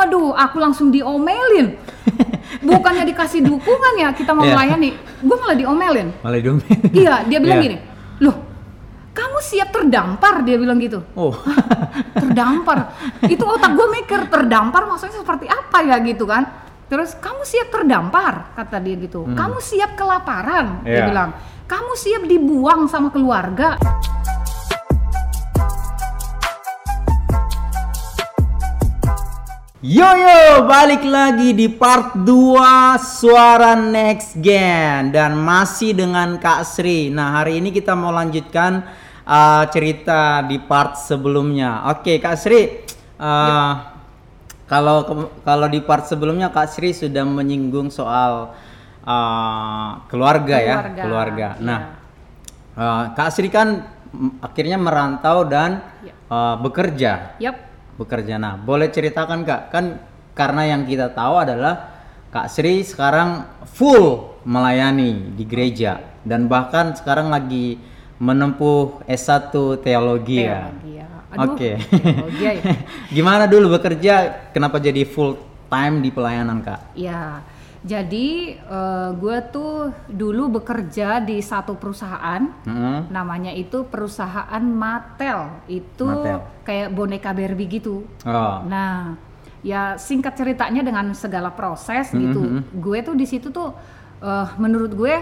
Waduh, aku langsung diomelin. Bukannya dikasih dukungan ya kita mau Iya. melayani, gue malah diomelin. Malah dong. Iya, dia bilang Iya. gini, loh, kamu siap terdampar? Dia bilang gitu. Oh. terdampar. Itu otak gue mikir terdampar maksudnya seperti apa ya gitu kan. Terus kamu siap terdampar kata dia gitu. Kamu siap kelaparan dia Hmm. Iya. bilang. Kamu siap dibuang sama keluarga. Yo yo, balik lagi di part 2 Suara Next Gen dan masih dengan Kak Sri. Nah, hari ini kita mau lanjutkan uh, cerita di part sebelumnya. Oke, Kak Sri. uh, Kalau ke- kalau di part sebelumnya Kak Sri sudah menyinggung soal uh, keluarga, ya, Keluarga, keluarga. iya. Nah, uh, Kak Sri kan akhirnya merantau dan Iya. uh, bekerja Yap. Bekerja. Nah, boleh ceritakan Kak, kan karena yang kita tahu adalah Kak Sri sekarang full melayani di gereja dan bahkan sekarang lagi menempuh S1 teologi, ya. Teologi ya. Aduh, Oke. teologi ya. Gimana dulu bekerja? Kenapa jadi full time di pelayanan Kak? Ya, jadi gue tuh dulu bekerja di satu perusahaan Mm-mm. namanya itu perusahaan Mattel itu Mattel. kayak boneka Barbie gitu. Oh. Nah, ya singkat ceritanya dengan segala proses Mhm, gitu, gue tuh di situ tuh eh, menurut gue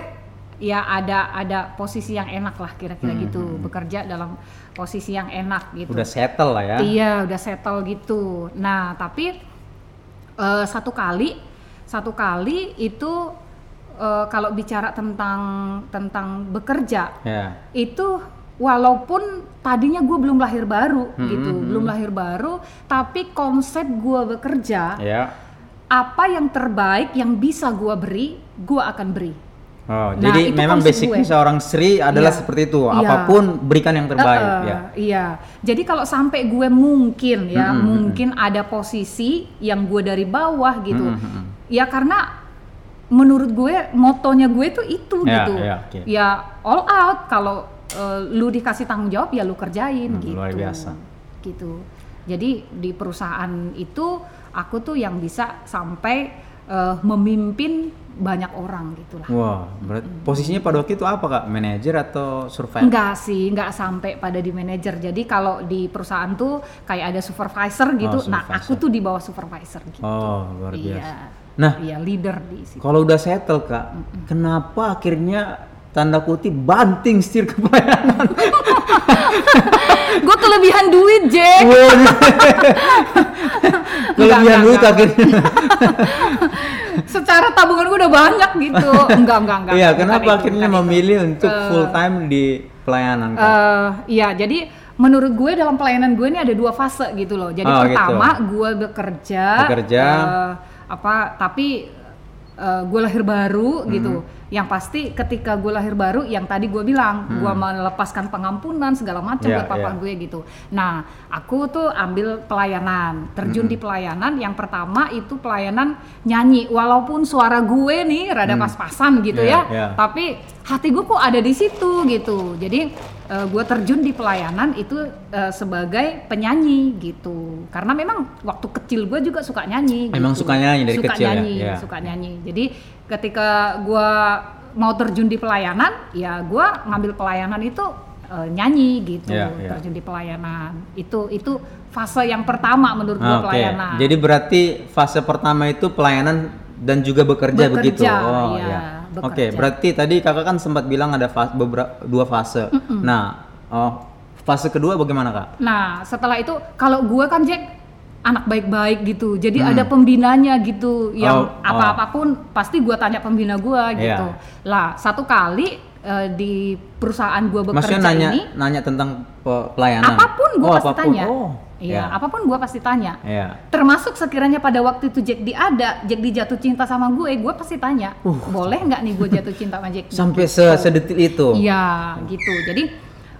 ya ada ada posisi yang enak lah kira-kira Mhm, gitu, bekerja dalam posisi yang enak gitu. Udah settle lah ya. Iya, udah settle gitu. Nah, tapi eh, satu kali, satu kali itu eh, kalau bicara tentang tentang bekerja, Ya. itu walaupun tadinya gue belum lahir baru Hmm, gitu, hmm, belum lahir baru, tapi konsep gue bekerja, Ya. apa yang terbaik yang bisa gue beri, gue akan beri. Oh, Nah, jadi memang basicnya gue. seorang Sri adalah Iya. seperti itu. Iya. Apa pun berikan yang terbaik Eh, ya. Iya. Jadi kalau sampai gue mungkin ya, Mm-mm, mungkin ada posisi yang gue dari bawah gitu. Mm-mm, mm-mm. Ya karena menurut gue motonya gue tuh itu Ya, gitu. ya, oke. Ya all out kalau eh, lu dikasih tanggung jawab ya lu kerjain Hmm, gitu. luar biasa. Gitu. Jadi di perusahaan itu aku tuh yang bisa sampai eh, memimpin banyak orang gitu lah. Wah, berarti posisinya pada waktu itu apa kak? Manajer atau surveyor? Enggak sih, enggak sampai pada di manajer. Jadi kalau di perusahaan tuh kayak ada supervisor gitu. Oh, Nah, supervisor. aku tuh di bawah supervisor gitu. Oh, luar Iya. Nah, Iya, leader di situ. kalau udah settle kak, kenapa akhirnya tanda kutip banting setir ke pelayanan? Gue kelebihan duit, Jack. Waduh. Kelebihan enggak, duit akhirnya. Secara tabungan gue udah banyak gitu. Enggak, enggak, enggak. Iya, kenapa itu, akhirnya itu. memilih untuk Eh, full time di pelayanan kak? Eh, iya, jadi menurut gue dalam pelayanan gue ini ada dua fase gitu loh. Jadi Oh, pertama gue bekerja, Bekerja. eh, apa? Tapi eh, gue lahir baru Hmm. gitu. Yang pasti ketika gue lahir baru, yang tadi gue bilang, gue melepaskan pengampunan segala macam Hmm. Iya, buat papa iya. gue gitu. Nah, aku tuh ambil pelayanan, terjun Hmm. di pelayanan. Yang pertama itu pelayanan nyanyi, walaupun suara gue nih rada pas-pasan gitu Iya, ya, iya. tapi hati gue kok ada di situ gitu jadi gue terjun di pelayanan itu eh, sebagai penyanyi gitu karena memang waktu kecil gue juga suka nyanyi Emang gitu. suka nyanyi dari suka kecil ya? nyanyi, Iya. suka nyanyi jadi ketika gue mau terjun di pelayanan ya gue ngambil pelayanan itu eh, nyanyi gitu Iya, iya. terjun di pelayanan itu itu fase yang pertama menurut gue Ah, Oke, pelayanan jadi berarti fase pertama itu pelayanan dan juga bekerja, Bekerja, begitu. Oh iya, iya. bekerja. Oke, berarti tadi kakak kan sempat bilang ada fase, beberapa dua fase. Nah, oh, fase kedua bagaimana kak? Nah, setelah itu kalau gue kan Jack anak baik-baik gitu. Jadi Hmm. ada pembinanya gitu yang Oh, oh. apa-apapun pasti gue tanya pembina gue gitu. Iya. Lah, satu kali eh, di perusahaan gue bekerja Maksudnya nanya ini nanya tentang pe- pelayanan. apa pun gue Oh, pasti apa pun. tanya. Oh, Iya, ya. apa pun gue pasti tanya. Iya. Termasuk sekiranya pada waktu itu Jack di ada, Jack di jatuh cinta sama gue, gue pasti tanya, Uh. boleh nggak nih gue jatuh cinta sama Jack? Sampai Gitu. se sedetil itu. Iya, gitu. Jadi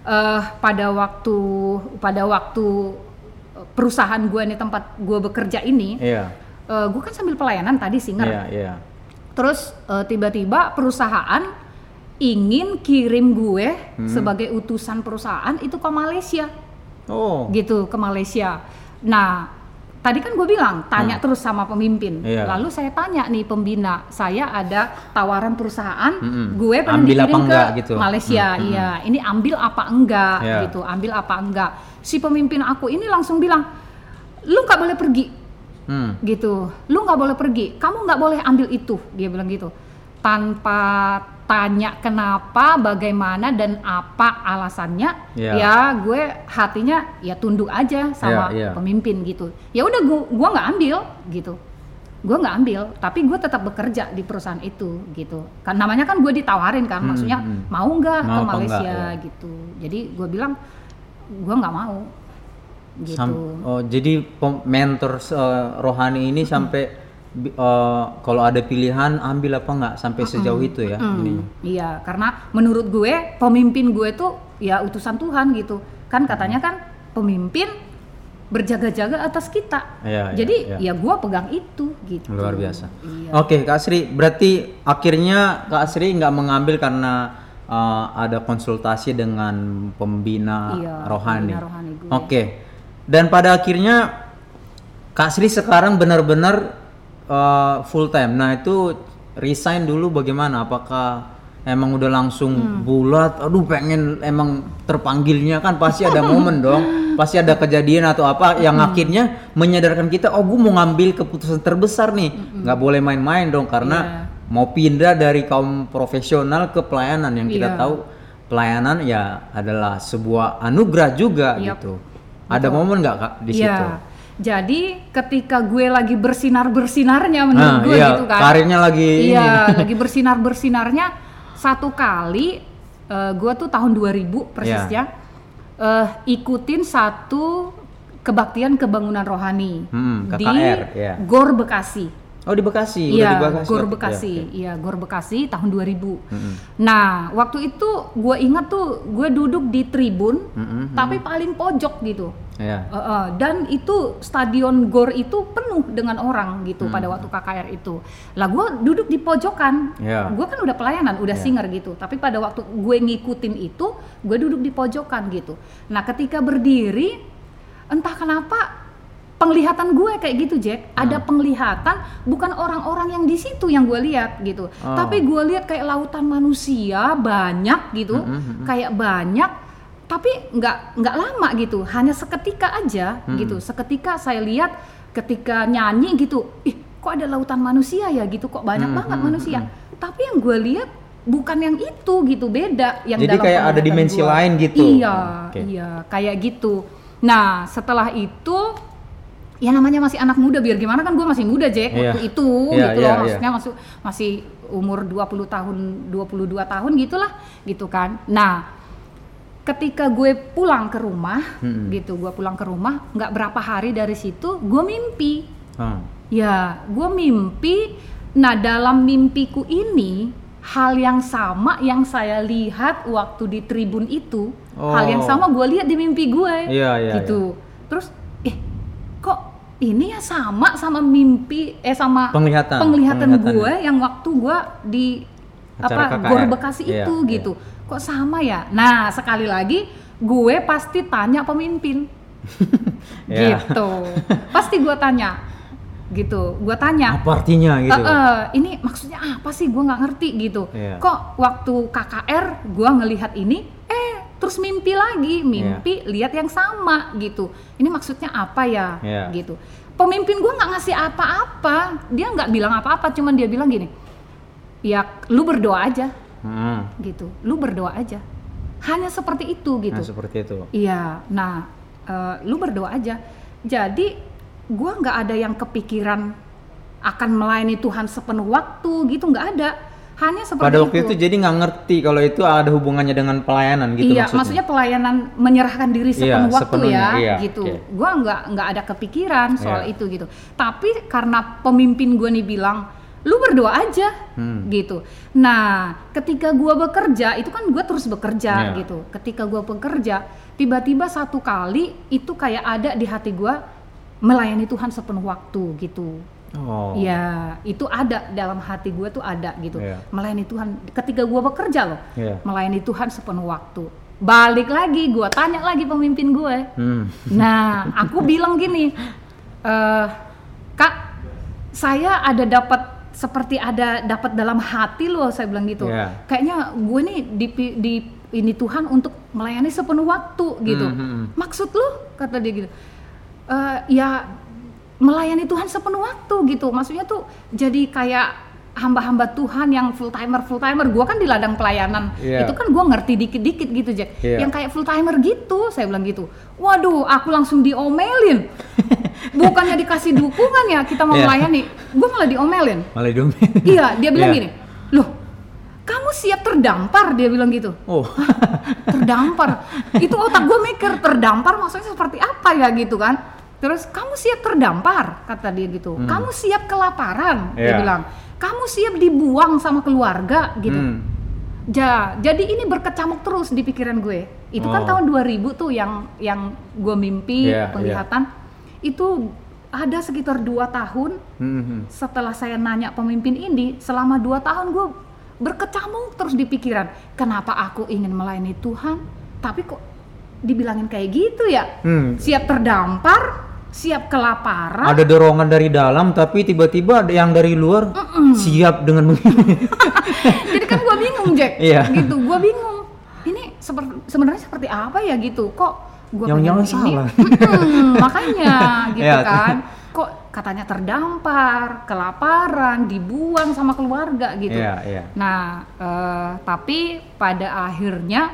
eh pada waktu pada waktu eh, perusahaan gue nih tempat gue bekerja ini, Iya. eh, gue kan sambil pelayanan tadi singer. Iya, iya. Terus eh, tiba-tiba perusahaan ingin kirim gue Hmm. sebagai utusan perusahaan itu ke Malaysia Oh. gitu ke Malaysia. Nah, tadi kan gue bilang tanya Hmm. terus sama pemimpin. Iya. Lalu saya tanya nih pembina, saya ada tawaran perusahaan, Mm-mm. gue pengen Ambil apa dikirim ke enggak gitu. Malaysia, Mm-mm. iya. Ini ambil apa enggak Iya. gitu, ambil apa enggak. Si pemimpin aku ini langsung bilang, lu nggak boleh pergi Hmm. gitu, lu nggak boleh pergi, kamu nggak boleh ambil itu, dia bilang gitu, tanpa tanya kenapa, bagaimana dan apa alasannya, Iya. ya gue hatinya ya tunduk aja sama Iya, iya. pemimpin gitu. Ya udah gua gua nggak ambil gitu, gua nggak ambil, tapi gue tetap bekerja di perusahaan itu gitu. Kan namanya kan gue ditawarin kan, Hmm, maksudnya hmm. mau nggak ke Malaysia enggak, ya. gitu. Jadi gue bilang gue nggak mau gitu. Sam- oh, jadi mentor eh, rohani ini sampai eh, kalau ada pilihan ambil apa nggak sampai sejauh itu ya Hmm, ininya. iya, karena menurut gue pemimpin gue tuh ya utusan Tuhan gitu. Kan katanya kan pemimpin berjaga-jaga atas kita. Iya, iya, Jadi iya. ya gue pegang itu gitu. Luar biasa. Iya. Oke, Kak Sri, berarti akhirnya Kak Sri nggak mengambil karena uh, ada konsultasi dengan pembina Iya, rohani. pembina rohani. Oke. Dan pada akhirnya Kak Sri sekarang benar-benar uh, full time. Nah, itu resign dulu bagaimana? Apakah emang udah langsung Hmm. bulat? Aduh, pengen emang terpanggilnya kan pasti ada momen dong. Pasti ada kejadian atau apa yang Hmm. akhirnya menyadarkan kita, oh gue mau ngambil keputusan terbesar nih, nggak boleh main-main dong karena Iya. mau pindah dari kaum profesional ke pelayanan yang kita Iya. tahu pelayanan ya adalah sebuah anugerah juga Yap. gitu. Ada momen nggak kak di Iya. situ? Jadi ketika gue lagi bersinar bersinarnya menurut Nah, gue iya, gitu kan. karirnya lagi ini. Iya, lagi bersinar bersinarnya satu kali eh, gue tuh tahun 2000 persisnya eh, ikutin satu kebaktian kebangunan rohani Hmm, di KKR, iya. Gor Bekasi. Oh di Bekasi, udah Iya, di Bekasi. Gor berarti. Bekasi. Iya. Iya, Gor Bekasi tahun 2000. Mm-mm. Nah, waktu itu gue ingat tuh gue duduk di tribun Mm-mm, tapi paling pojok gitu. Iya. Uh, uh, dan itu stadion Gor itu penuh dengan orang gitu Hmm. pada waktu KKR itu. Lah gue duduk di pojokan. Iya. Gue kan udah pelayanan, udah Iya. singer gitu. Tapi pada waktu gue ngikutin itu, gue duduk di pojokan gitu. Nah ketika berdiri, entah kenapa penglihatan gue kayak gitu Jack. Hmm. Ada penglihatan bukan orang-orang yang di situ yang gue lihat gitu. Oh. Tapi gue lihat kayak lautan manusia banyak gitu, Mm-mm, mm-mm. kayak banyak tapi nggak nggak lama gitu hanya seketika aja Hmm. gitu seketika saya lihat ketika nyanyi gitu ih kok ada lautan manusia ya gitu kok banyak Hmm, banget hmm, manusia tapi yang gue lihat bukan yang itu gitu beda yang Jadi dalam kayak ada dimensi gua. lain gitu. iya Oke. iya kayak gitu nah setelah itu ya namanya masih anak muda biar gimana kan gue masih muda Jack Iya. waktu itu Iya, gitu iya, loh iya. maksudnya masih masih umur 20 tahun 22 tahun gitulah gitu kan nah ketika gue pulang ke rumah Mm-mm. gitu gue pulang ke rumah nggak berapa hari dari situ gue mimpi Hmm. ya gue mimpi nah dalam mimpiku ini hal yang sama yang saya lihat waktu di tribun itu hal yang Oh. sama gue lihat di mimpi gue Iya, iya, gitu terus eh kok ini ya sama sama mimpi eh sama Penglihatan, penglihatan gue yang waktu gue di Acara apa KKR. Gor Bekasi Iya, itu iya. gitu. Kok sama ya? Nah sekali lagi gue pasti tanya pemimpin. Iya. gitu. Pasti gue tanya. Gitu. Gue tanya. Apa artinya gitu? "Eh, eh, ini maksudnya apa sih? Gue nggak ngerti gitu. Iya. kok waktu KKR gue ngelihat ini eh terus mimpi lagi mimpi lihat yang sama gitu. Ini maksudnya apa ya? Iya. gitu. Pemimpin gue nggak ngasih apa-apa. Dia nggak bilang apa-apa cuman dia bilang gini ya lu berdoa aja. Hmm. gitu. Lu berdoa aja. Hanya seperti itu gitu. Nah, seperti itu. Iya, nah eh, lu berdoa aja. Jadi gua nggak ada yang kepikiran akan melayani Tuhan sepenuh waktu gitu, nggak ada. Hanya seperti Pada waktu itu itu. jadi nggak ngerti kalau itu ada hubungannya dengan pelayanan gitu iya, maksudnya. maksudnya pelayanan menyerahkan diri Iya, sepenuh waktu sepenuhnya, ya, iya, gitu. oke. Gua nggak nggak ada kepikiran soal Iya. itu gitu. Tapi karena pemimpin gua nih bilang, lu berdoa aja, Hmm. gitu. Nah, ketika gua bekerja, itu kan gua terus bekerja Iya. gitu. Ketika gua bekerja, tiba-tiba satu kali itu kayak ada di hati gua melayani Tuhan sepenuh waktu gitu. Oh. Ya, itu ada dalam hati gue tuh ada gitu. Iya. Melayani Tuhan ketika gue bekerja loh. Iya. Melayani Tuhan sepenuh waktu. Balik lagi, gue tanya lagi pemimpin gue. Hmm. Nah, aku bilang gini, eh kak saya ada dapat seperti ada dapat dalam hati loh saya bilang gitu Iya. kayaknya gue nih di, di ini Tuhan untuk melayani sepenuh waktu gitu Mhm. maksud lu kata dia gitu "Eh, ya melayani Tuhan sepenuh waktu gitu. Maksudnya tuh jadi kayak hamba-hamba Tuhan yang full timer full timer gue kan di ladang pelayanan. Iya. itu kan gue ngerti dikit-dikit gitu Jack. Iya. yang kayak full timer gitu saya bilang gitu. Waduh aku langsung diomelin. Bukannya dikasih dukungan ya kita mau Iya. melayani. Gue malah diomelin. Malah dong. iya dia bilang Iya. gini loh kamu siap terdampar? Dia bilang gitu. Oh. terdampar? Itu otak gue mikir terdampar maksudnya seperti apa ya gitu kan terus kamu siap terdampar kata dia gitu kamu siap kelaparan dia Hmm. Iya. bilang kamu siap dibuang sama keluarga gitu Hmm. Ja, jadi ini berkecamuk terus di pikiran gue. Itu kan Oh. tahun 2000 tuh yang yang gue mimpi Iya, penglihatan. Itu ada sekitar dua tahun Hmm. setelah saya nanya pemimpin ini, selama dua tahun gue berkecamuk terus di pikiran. Kenapa aku ingin melayani Tuhan, tapi kok dibilangin kayak gitu ya? Hmm. Siap terdampar, siap kelaparan. Ada dorongan dari dalam tapi tiba-tiba ada yang dari luar siap dengan begini. Jadi kan gue bingung Jack, Iya. gitu. Gue bingung. Ini seper- sebenarnya seperti apa ya gitu? Kok gue Yang jangan salah. Mm-mm, makanya gitu Iya. kan. Kok katanya terdampar, kelaparan, dibuang sama keluarga gitu. Iya, iya. Nah, eh, tapi pada akhirnya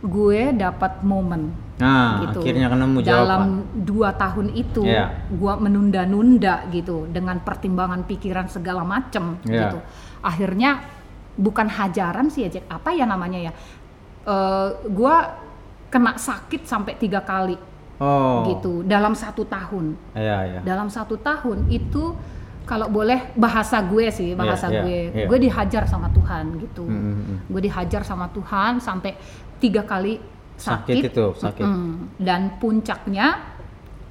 gue dapat momen Nah, gitu. akhirnya ketemu jawaban. Dalam dua tahun itu, Iya. gua menunda-nunda gitu dengan pertimbangan pikiran segala macem Iya. gitu. Akhirnya bukan hajaran sih ya Jack, apa ya namanya ya? Eh, gua kena sakit sampai tiga kali Oh. gitu dalam satu tahun. Iya, iya. Dalam satu tahun itu kalau boleh bahasa gue sih bahasa Iya, iya, gue, iya. gue dihajar sama Tuhan gitu. Mm, mm, mm. Gue dihajar sama Tuhan sampai tiga kali Sakit sakit, itu, sakit. Mm-mm. dan puncaknya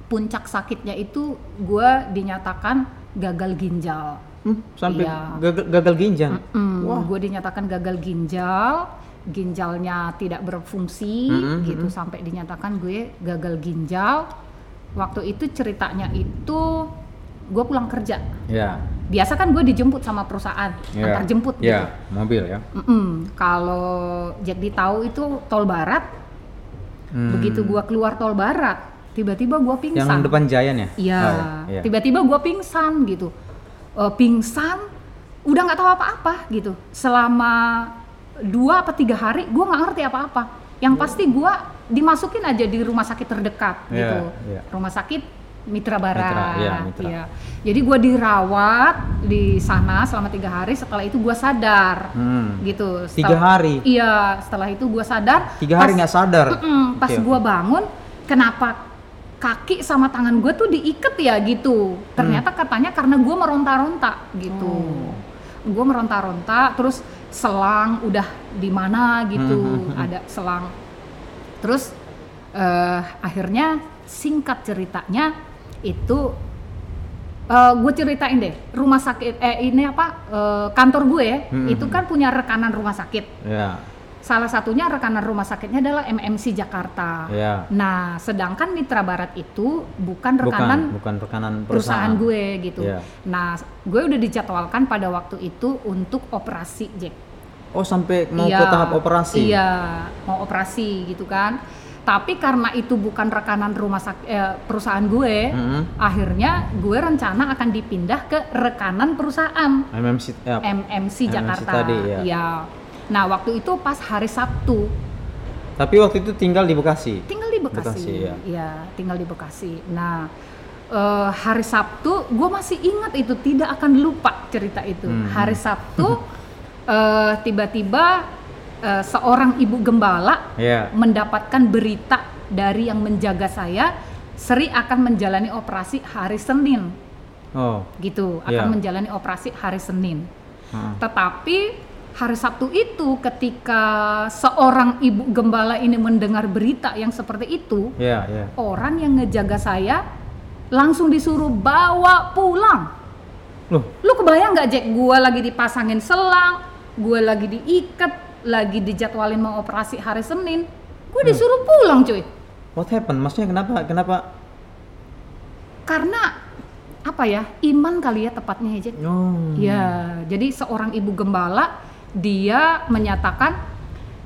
puncak sakitnya itu gue dinyatakan gagal ginjal Hmm, sampai Iya. gagal, gagal ginjal. Mm, gue dinyatakan gagal ginjal ginjalnya tidak berfungsi Mm-mm, gitu sampai dinyatakan gue gagal ginjal waktu itu ceritanya itu gue pulang kerja Iya. biasa kan gue dijemput sama perusahaan Iya. antar jemput Iya, gitu mobil ya. Mm-mm. kalau jadi tahu itu tol barat Hmm. begitu gua keluar tol barat tiba-tiba gua Yang pingsan depan Giant ya? iya Oh, iya. tiba-tiba gua pingsan gitu Eh, pingsan udah nggak tahu apa-apa gitu selama dua apa tiga hari gua nggak ngerti apa-apa yang pasti gua dimasukin aja di rumah sakit terdekat Iya, gitu iya. rumah sakit Mitra Barat Mitra, iya, Mitra. iya. jadi gua dirawat di sana selama tiga hari setelah itu gua sadar Hmm. gitu Tiga Setel- hari? iya setelah itu gua sadar Tiga hari pas- nggak sadar. Mm-mm, pas Oke, gua oke. bangun kenapa kaki sama tangan gue tuh diikat ya gitu ternyata katanya karena gua meronta-ronta gitu Oh. Gua meronta-ronta terus selang udah di mana gitu Hmm, hmm, hmm. ada selang terus eh, akhirnya singkat ceritanya itu gue ceritain deh rumah sakit eh ini apa eh, kantor gue Hmm, itu kan punya rekanan rumah sakit Iya. Salah satunya rekanan rumah sakitnya adalah MMC Jakarta. Iya. Nah, sedangkan Mitra Barat itu bukan Bukan, rekanan bukan rekanan perusahaan. perusahaan. gue gitu. Iya. Nah, gue udah dijadwalkan pada waktu itu untuk operasi Jack. Oh, sampai mau Iya, ke tahap operasi. Iya, mau operasi gitu kan. Tapi karena itu bukan rekanan rumah sakit perusahaan gue, Mm-mm. akhirnya gue rencana akan dipindah ke rekanan perusahaan. MMC ya, MMC Jakarta. tadi, ya. Iya. Nah, waktu itu pas hari Sabtu, Tapi waktu itu tinggal di Bekasi. tinggal di Bekasi. Bekasi, ya. Iya, tinggal di Bekasi. Nah, eh, hari Sabtu, gue masih ingat itu, tidak akan lupa cerita itu. Hmm. Hari Sabtu, eh, tiba-tiba eh, seorang ibu gembala Iya. mendapatkan berita dari yang menjaga saya, Sri akan menjalani operasi hari Senin, Oh. gitu. Akan Iya. menjalani operasi hari Senin. heeh. Tetapi hari Sabtu itu ketika seorang ibu gembala ini mendengar berita yang seperti itu, Iya, iya. orang yang ngejaga saya langsung disuruh bawa pulang. Loh, Lu kebayang nggak Jack? Gua lagi dipasangin selang, gua lagi diikat, lagi dijadwalin mau operasi hari Senin, gue disuruh pulang cuy. what happened? Maksudnya kenapa? Kenapa? karena apa ya iman kali ya tepatnya ya Jack. Oh. Ya, jadi seorang ibu gembala dia menyatakan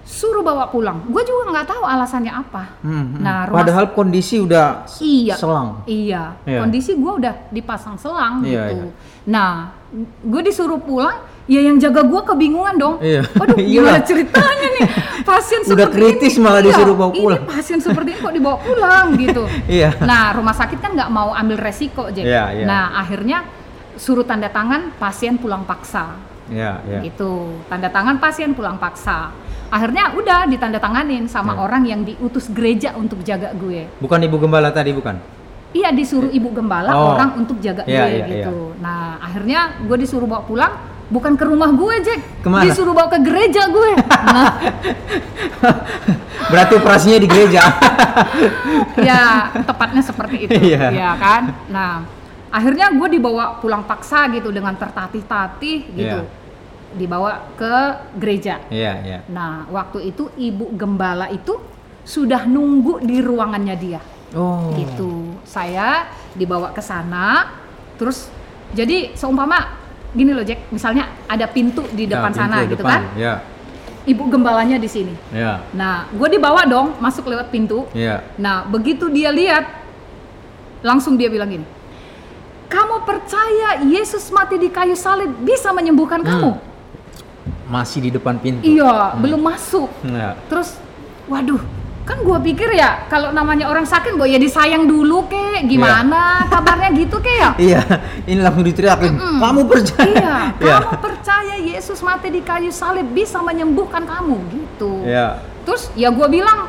suruh bawa pulang. Gue juga nggak tahu alasannya apa. Hmm, hmm. Nah, rumah Padahal kondisi udah Iya. selang. Iya, Iya. kondisi gue udah dipasang selang Iya, gitu. iya. Nah, gue disuruh pulang, ya yang jaga gue kebingungan dong. Iya. Waduh, gimana ceritanya nih? Pasien Udah seperti kritis ini, malah iya, disuruh bawa pulang. Ini pasien seperti ini kok dibawa pulang gitu. Iya. Nah, rumah sakit kan nggak mau ambil resiko, Jack. Iya, iya. Nah, akhirnya suruh tanda tangan pasien pulang paksa. Ya, ya. Gitu. Tanda tangan pasien pulang paksa. Akhirnya udah ditanda tanganin sama Iya. orang yang diutus gereja untuk jaga gue. Bukan ibu gembala tadi bukan? Iya disuruh ibu gembala Oh. orang untuk jaga Iya, gue iya, gitu. Nah akhirnya gue disuruh bawa pulang bukan ke rumah gue Jack, Ke mana? disuruh bawa ke gereja gue. Nah Berarti operasinya di gereja. ya tepatnya seperti itu, Iya. ya kan. Nah akhirnya gue dibawa pulang paksa gitu dengan tertatih-tatih gitu, Iya. dibawa ke gereja. Iya, iya. Nah waktu itu ibu gembala itu sudah nunggu di ruangannya dia. Oh. gitu saya dibawa ke sana terus jadi seumpama gini loh Jack misalnya ada pintu di Ya, depan pintu sana gitu depan. kan Ya, ibu gembalanya di sini ya, nah gue dibawa dong masuk lewat pintu ya. nah begitu dia lihat langsung dia bilang gini kamu percaya Yesus mati di kayu salib bisa menyembuhkan kamu Masih di depan pintu. iya Hmm. belum masuk Ya. terus waduh kan gua pikir ya kalau namanya orang sakit gue ya disayang dulu kek gimana kabarnya gitu kek ya Iya, ini langsung diteriakin. Kamu percaya? iya Iya. kamu percaya Yesus mati di kayu salib bisa menyembuhkan kamu gitu Iya. terus ya gua bilang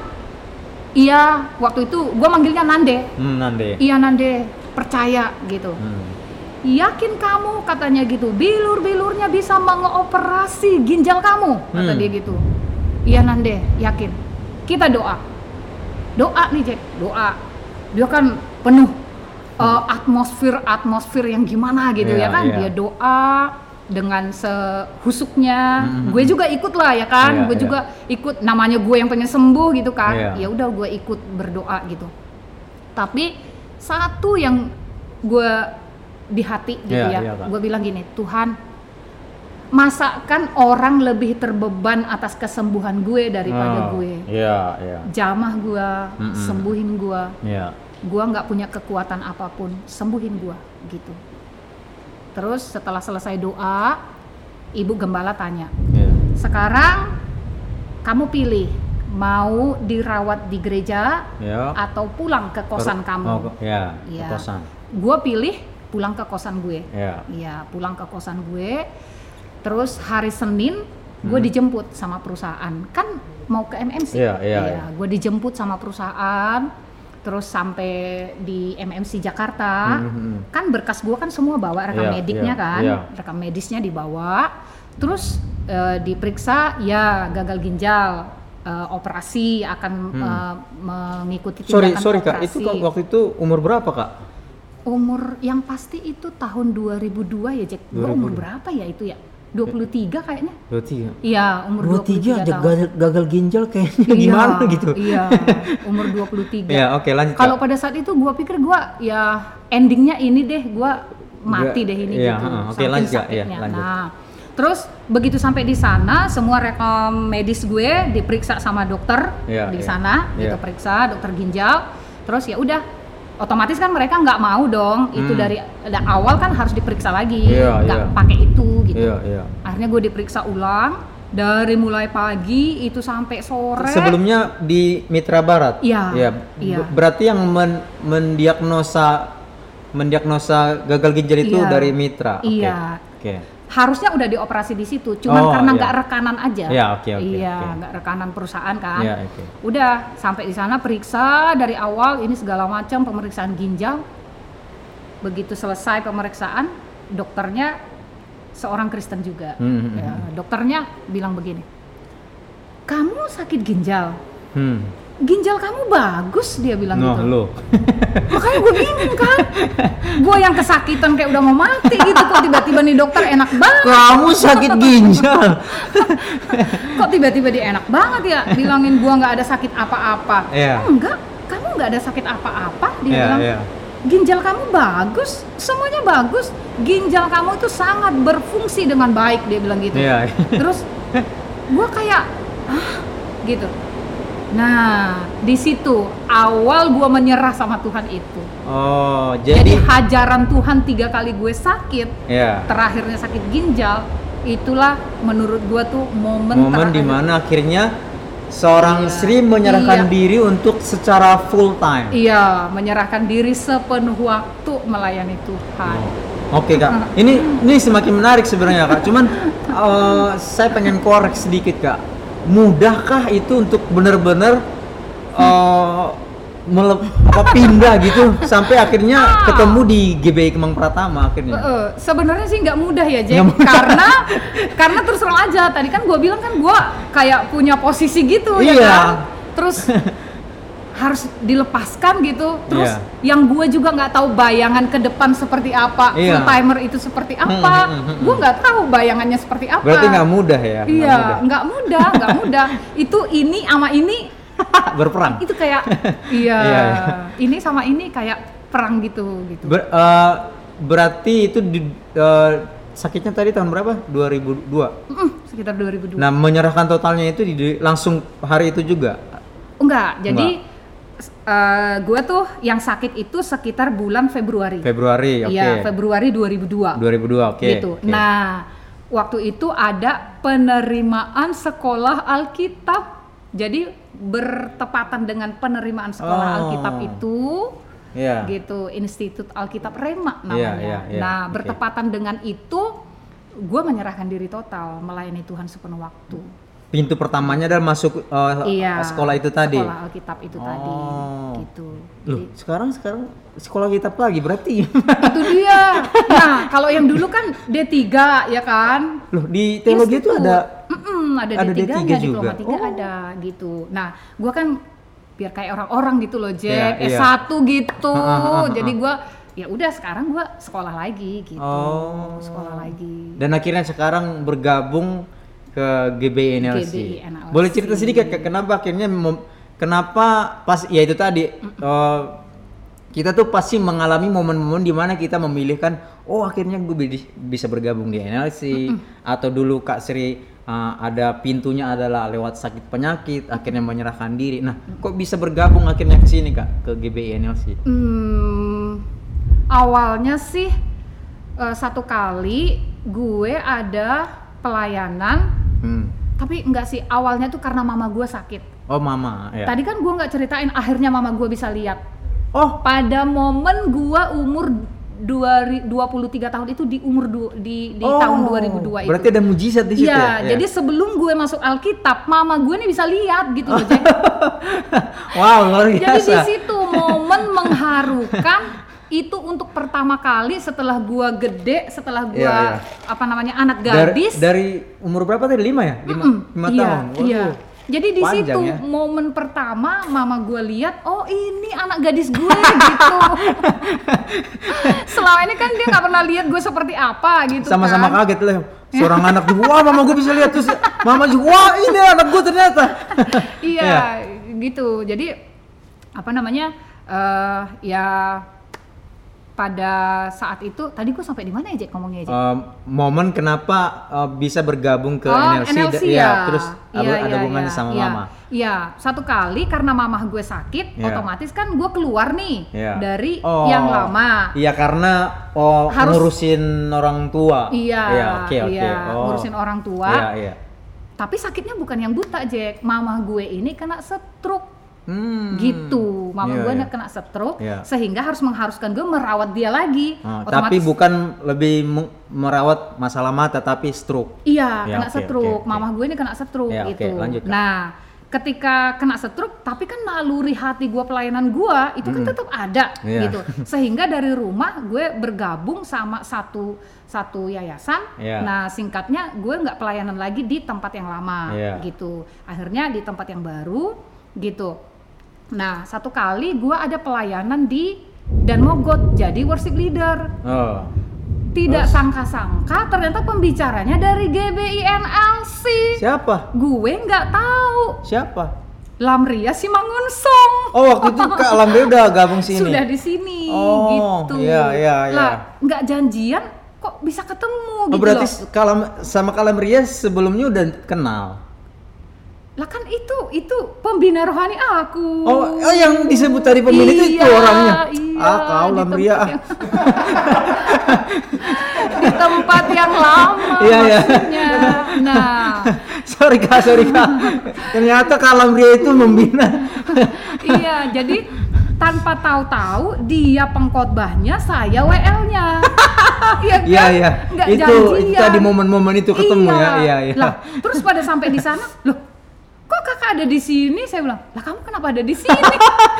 iya waktu itu gua manggilnya Nande Hmm, nanti. iya Nande percaya gitu Hmm. yakin kamu katanya gitu bilur-bilurnya bisa mengoperasi ginjal kamu kata Hmm. dia gitu iya Nande yakin kita doa doa nih Jack doa dia kan penuh uh, atmosfer atmosfer yang gimana gitu Iya, ya kan iya. dia doa dengan sehusuknya Mhm. gue juga ikut lah ya kan Iya, gue iya. juga ikut namanya gue yang pengen sembuh gitu kan Iya. ya udah gue ikut berdoa gitu tapi satu yang gue di hati gitu Iya, ya Kak. gue bilang gini Tuhan masakan orang lebih terbeban atas kesembuhan gue daripada Oh, gue Iya, iya. jamah gue Mm-mm. sembuhin gue Iya. Gue nggak punya kekuatan apa pun sembuhin gue gitu terus setelah selesai doa ibu gembala tanya Iya. sekarang kamu pilih mau dirawat di gereja Ya. atau pulang ke kosan Ker- kamu Oh, ya, ke Iya. kosan. gue pilih pulang ke kosan gue Ya. Iya, pulang ke kosan gue. Terus hari Senin gue Hmm. dijemput sama perusahaan. Kan mau ke MMC. Iya, iya, iya. gue dijemput sama perusahaan. Terus sampai di MMC Jakarta. Hmm, hmm. Kan berkas gue kan semua bawa rekam Iya, mediknya iya, kan. iya. Rekam medisnya dibawa. Terus eh, diperiksa ya gagal ginjal. eh, operasi akan mengikuti Hmm. Sorry, tindakan sorry Kak, operasi. itu Kak, waktu itu umur berapa Kak? Umur yang pasti itu tahun 2002 ya Jack. Gue umur 2002. berapa ya itu ya? 23 kayaknya. 23. Iya, umur 23, 23 aja tahun. gagal, gagal ginjal kayaknya Iya, gimana gitu. Iya, umur 23. Ya, oke lanjut. Kalau pada saat itu gua pikir gua ya endingnya ini deh, gua mati Nggak, deh ini iya, gitu. heeh, oke, saking lanjut. Iya, sakitnya. lanjut. Nah, terus begitu sampai di sana, semua rekam medis gue diperiksa sama dokter Iya, di iya, sana, iya. gitu periksa dokter ginjal. Terus ya udah, otomatis kan mereka nggak mau dong, itu Hmm. dari dari awal kan harus diperiksa lagi, Iya, nggak iya. pakai itu gitu. Iya, iya. Akhirnya gue diperiksa ulang dari mulai pagi itu sampai sore. Sebelumnya di Mitra Barat. Iya, Iya. iya. Ber- Berarti yang men- mendiagnosa mendiagnosa gagal ginjal itu Iya. dari Mitra. Iya. Oke. Harusnya udah dioperasi di situ, cuman Oh, karena iya. nggak rekanan aja. Iya, oke, oke, Iya, oke. nggak rekanan perusahaan kan. Iya, oke. Udah sampai di sana periksa dari awal ini segala macam pemeriksaan ginjal. Begitu selesai pemeriksaan, dokternya seorang Kristen juga. Hmm, hmm, Ya, dokternya bilang begini, kamu sakit ginjal, Hmm. Ginjal kamu bagus dia bilang Noh, gitu. lo. Makanya gue bingung kan, gue yang kesakitan kayak udah mau mati gitu kok tiba-tiba nih dokter enak banget. Kamu sakit ginjal. kok tiba-tiba dia enak banget ya bilangin gua nggak ada sakit apa-apa Iya. enggak kamu nggak ada sakit apa-apa dia Iya, bilang iya. ginjal kamu bagus, semuanya bagus. Ginjal kamu itu sangat berfungsi dengan baik dia bilang gitu. Iya. Terus gua kayak ah gitu. Nah, di situ awal gua menyerah sama Tuhan itu. Oh, Jadi jadi, hajaran Tuhan tiga kali gue sakit, ya. terakhirnya sakit ginjal, itulah menurut gua tuh momen Momen di mana akhirnya seorang Iya. Sri menyerahkan Iya. diri untuk secara full time. Iya, menyerahkan diri sepenuh waktu melayani Tuhan. Oh, Oke kak, ini ini semakin menarik sebenarnya kak. Cuman eh, saya pengen korek sedikit kak. Mudahkah itu untuk benar-benar melep- apa pindah gitu sampai akhirnya Ah. ketemu di GBI Kemang Pratama akhirnya. Eh, eh, sebenarnya sih nggak mudah ya Jack mudah. karena karena terus terang aja tadi kan gue bilang kan gue kayak punya posisi gitu ya Iya. kan terus harus dilepaskan gitu terus Iya. yang gue juga nggak tahu bayangan ke depan seperti apa Iya. full timer itu seperti apa Hmm, hmm, hmm, gue nggak tahu bayangannya seperti apa Berarti nggak mudah ya? nggak iya mudah. nggak mudah nggak mudah itu ini sama ini Berperang. itu kayak iya Iya, ini sama ini kayak perang gitu gitu Ber- eh, berarti itu di, eh, sakitnya tadi tahun berapa? 2002. Mm, sekitar 2002 Nah, menyerahkan totalnya itu di, di- langsung hari itu juga. Enggak, jadi eh gue tuh yang sakit itu sekitar bulan Februari. Februari, oke. Iya, Februari 2002. 2002, oke. gitu. oke. Nah, waktu itu ada penerimaan sekolah Alkitab. Jadi bertepatan dengan penerimaan sekolah Oh. Alkitab itu Iya. gitu, Institut Alkitab Rema Iya, namanya. iya, iya, Nah, oke. bertepatan dengan itu gue menyerahkan diri total melayani Tuhan sepenuh waktu. Pintu pertamanya adalah masuk eh, Iya. sekolah itu tadi. Sekolah Alkitab itu tadi, Oh. gitu. Loh, Jadi, sekarang sekarang sekolah kitab lagi berarti. itu dia. Nah, kalau yang dulu kan D3 ya kan? Loh, di teologi itu ada Mm-mm, ada, ada D3 nya D3 juga. diploma 3 Oh. ada gitu. Nah, gua kan biar kayak orang-orang gitu loh, Jack. iya. S1 gitu. Ah, ah, ah, ah. Jadi gua ya udah sekarang gua sekolah lagi gitu. Oh. Sekolah lagi. dan akhirnya sekarang bergabung ke GBI NLC. GBI NLC. Boleh cerita sedikit Kak, kenapa akhirnya mem- kenapa pas ya itu tadi eh, kita tuh pasti mengalami momen-momen di mana kita memilihkan oh akhirnya gue bi- bisa bergabung di NLC atau dulu Kak Sri eh, ada pintunya adalah lewat sakit penyakit akhirnya menyerahkan diri. Nah, kok bisa bergabung akhirnya ke sini Kak ke GBI NLC? Hmm, awalnya sih eh, satu kali gue ada pelayanan Hmm. tapi enggak sih awalnya tuh karena mama gue sakit Oh mama ya. tadi kan gue nggak ceritain akhirnya mama gue bisa lihat Oh pada momen gue umur dua ri- 23 tahun itu di umur du- di di oh, tahun 2002 itu Berarti ada mujizat di situ Iya, ya? jadi sebelum gue masuk Alkitab, mama gue nih bisa lihat gitu loh, Jack. wow luar Jadi biasa. di situ momen mengharukan itu untuk pertama kali setelah gua gede, setelah gua Iya, iya. apa namanya anak Dari, gadis. dari umur berapa tadi? Lima ya? Lima, Mm-mm, lima iya, tahun. Iya. Jadi di Panjang situ ya. momen pertama mama gue lihat, oh ini anak gadis gue gitu. Selama ini kan dia nggak pernah lihat gue seperti apa gitu Sama-sama kan. kaget lah. Seorang anak juga, wah mama gue bisa lihat terus mama juga, wah ini anak gue ternyata. iya, gitu. Jadi apa namanya? eh ya pada saat itu tadi gue sampai di mana ya Jack ngomongnya Jack? Eh, momen kenapa eh, bisa bergabung ke oh, NLC, NLC da- ya. terus Iya, ada, ada iya, hubungannya iya, sama iya. mama. Iya, satu kali karena mamah gue sakit, Iya. otomatis kan gue keluar nih Iya. dari Oh, yang lama. Iya karena oh, Harus- ngurusin orang tua. Iya, Iya, oke oke. iya, Oh. ngurusin orang tua. Iya iya. Tapi sakitnya bukan yang buta, Jack. Mamah gue ini kena stroke. Hmm. Gitu. Mama Iya, gue iya. kena stroke Iya. sehingga harus mengharuskan gue merawat dia lagi. Ah, tapi bukan lebih me- merawat masalah mata tapi stroke. Iya, Ya, kena oke, stroke. oke, oke. Mamah gue ini kena stroke Ya, oke, gitu. lanjut, Kak. nah, ketika kena stroke, tapi kan naluri hati gue pelayanan gue itu kan Mm. tetap ada Iya. gitu. Sehingga dari rumah gue bergabung sama satu satu yayasan. Iya. Nah, singkatnya gue nggak pelayanan lagi di tempat yang lama Iya. gitu. Akhirnya di tempat yang baru gitu. Nah, satu kali gue ada pelayanan di dan Mogot jadi worship leader Oh. tidak sangka-sangka ternyata pembicaranya dari GBI NLC Siapa? gue nggak tahu Siapa? Lamria si Mangunsong. Oh waktu itu Kak Lambe udah gabung sini. Sudah di sini Oh, gitu. iya, iya, iya. Lah, nggak janjian kok bisa ketemu Oh, gitu berarti loh. Kalam sama Kalamria sebelumnya udah kenal. Lah kan itu itu pembina rohani aku. Oh, oh yang disebut tadi pemilik itu itu Iya, orangnya. iya, ah, kau Lamria. tempat yang- di tempat yang lama Iya, iya. Nah, sorry Kak, sorry Kak. Ternyata Kalamria itu membina. iya jadi tanpa tahu-tahu dia pengkhotbahnya, saya WL-nya. Iya kan? Iya, iya. Nggak Itu- janjian. itu tadi momen-momen itu ketemu ya, iya, iya. Lah, terus pada sampai di sana, loh, kakak ada di sini? Saya bilang, lah kamu kenapa ada di sini?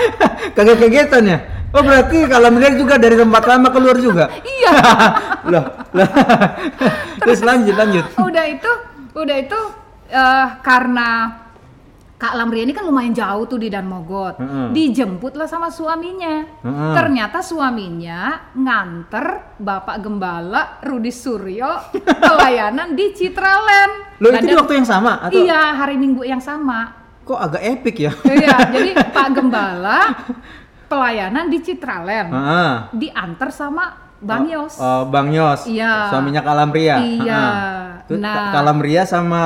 Kaget-kagetan ya? Oh berarti Kalamria juga dari tempat lama keluar juga? iya. Loh, loh. Terus lanjut, lanjut. udah itu, udah itu eh, karena Kak Lamria ini kan lumayan jauh tuh di Dan Mogot. Mm-mm. Dijemputlah sama suaminya. Mm-mm. Ternyata suaminya nganter Bapak Gembala Rudi Suryo pelayanan di Citraland. Loh itu di dan- waktu yang sama? Atau Iya, hari Minggu yang sama. kok agak epic ya? Iya, jadi Pak Gembala pelayanan di Citraland. Heeh. Diantar sama Bang Yos. Oh, Bang Yos. Iya. Suaminya Kalamria. Iya. Heeh. Terus Nah. Ka- Kalamria sama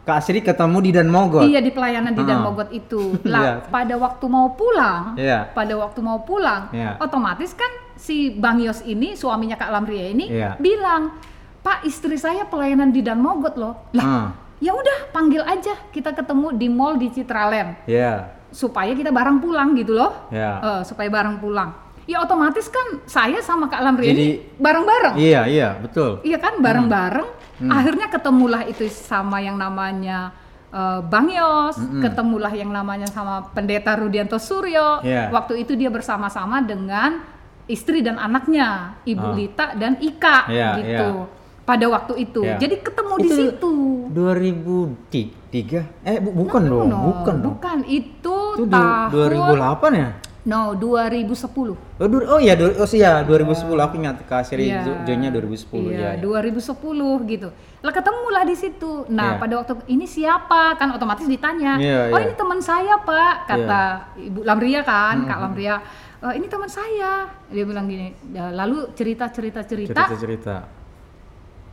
Kak Sri ketemu di Dan Mogot. Iya di pelayanan di Dan Ah. Mogot itu. Lah pada waktu mau pulang, Iya. pada waktu mau pulang, Iya. otomatis kan si Bang Yos ini suaminya Kak Lamria ini Iya. bilang, "Pak, istri saya pelayanan di Dan Mogot loh." Lah, Hmm. ya udah panggil aja kita ketemu di mall di Citraland Iya. supaya kita bareng pulang gitu loh. Iya. Eh, supaya bareng pulang. Ya otomatis kan saya sama Kak Lamria Jadi- ini bareng-bareng. Iya, iya, betul. Iya kan bareng-bareng. Akhirnya ketemulah itu sama yang namanya eh, Bang Yos, ketemulah yang namanya sama Pendeta Rudianto Suryo. Iya. Waktu itu dia bersama-sama dengan istri dan anaknya, Ibu Ah. Lita dan Ika Iya, gitu. iya. Pada waktu itu. Iya. Jadi ketemu di Itu situ. 2003? Eh, bu- bukan dong, No, bukan dong. bukan. Itu, Itu tahun 2008 ya? No, 2010. Oh, du- oh iya, du- oh iya 2010 aku ingat Kak Sri Iya. jo- joinnya 2010 Iya, ya. ya. 2010 gitu. Lah ketemulah di situ. Nah, Iya. pada waktu ini siapa? Kan otomatis ditanya. Iya, oh, iya. ini teman saya, Pak. Kata Ibu Lamria kan, Kak Lamria. "Eh, ini teman saya. Dia bilang gini. "Ya, Lalu cerita-cerita cerita Cerita-cerita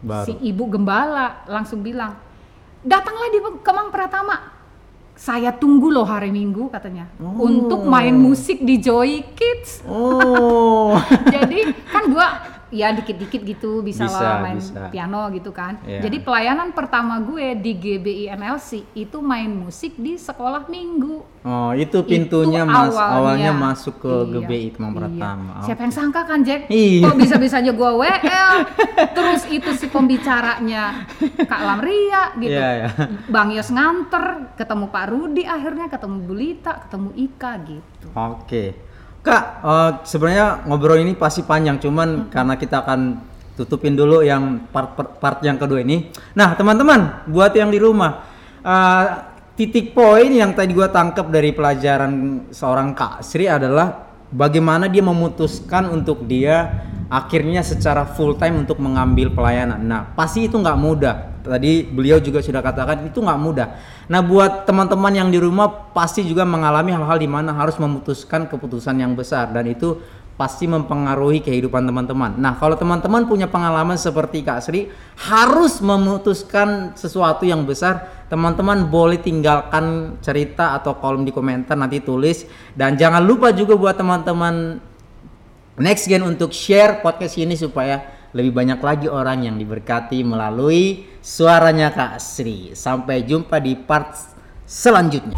baru. si Ibu Gembala langsung bilang, "Datanglah di Kemang Pratama." Saya tunggu loh hari Minggu katanya Oh. untuk main musik di Joy Kids. Oh. Jadi kan gua ya dikit-dikit gitu bisa, Bisa, lah main bisa. piano gitu kan. Iya. Jadi pelayanan pertama gue di GBI NLC itu main musik di sekolah minggu. Oh, itu pintunya Itu mas awalnya. awalnya masuk ke Iya, GBI Kemang iya. Pratama. Siapa yang sangka kan Jack? Iya. Kok bisa-bisanya gua WL, terus itu si pembicaranya Kak Lamria gitu. Iya, iya. Bang Yos nganter, ketemu Pak Rudi akhirnya, ketemu Bulita, ketemu Ika gitu. Oke. Kak, eh, sebenarnya ngobrol ini pasti panjang, cuman karena kita akan tutupin dulu yang part, part part yang kedua ini. Nah, teman-teman, buat yang di rumah, eh, titik poin yang tadi gua tangkap dari pelajaran seorang Kak Sri adalah bagaimana dia memutuskan untuk dia akhirnya secara full time untuk mengambil pelayanan. Nah, pasti itu nggak mudah. Tadi beliau juga sudah katakan itu nggak mudah. Nah, buat teman-teman yang di rumah pasti juga mengalami hal-hal di mana harus memutuskan keputusan yang besar dan itu pasti mempengaruhi kehidupan teman-teman. Nah, kalau teman-teman punya pengalaman seperti Kak Sri harus memutuskan sesuatu yang besar, teman-teman boleh tinggalkan cerita atau kolom di komentar nanti tulis dan jangan lupa juga buat teman-teman Next Gen untuk share podcast ini supaya lebih banyak lagi orang yang diberkati melalui suaranya Kak Sri. Sampai jumpa di part selanjutnya.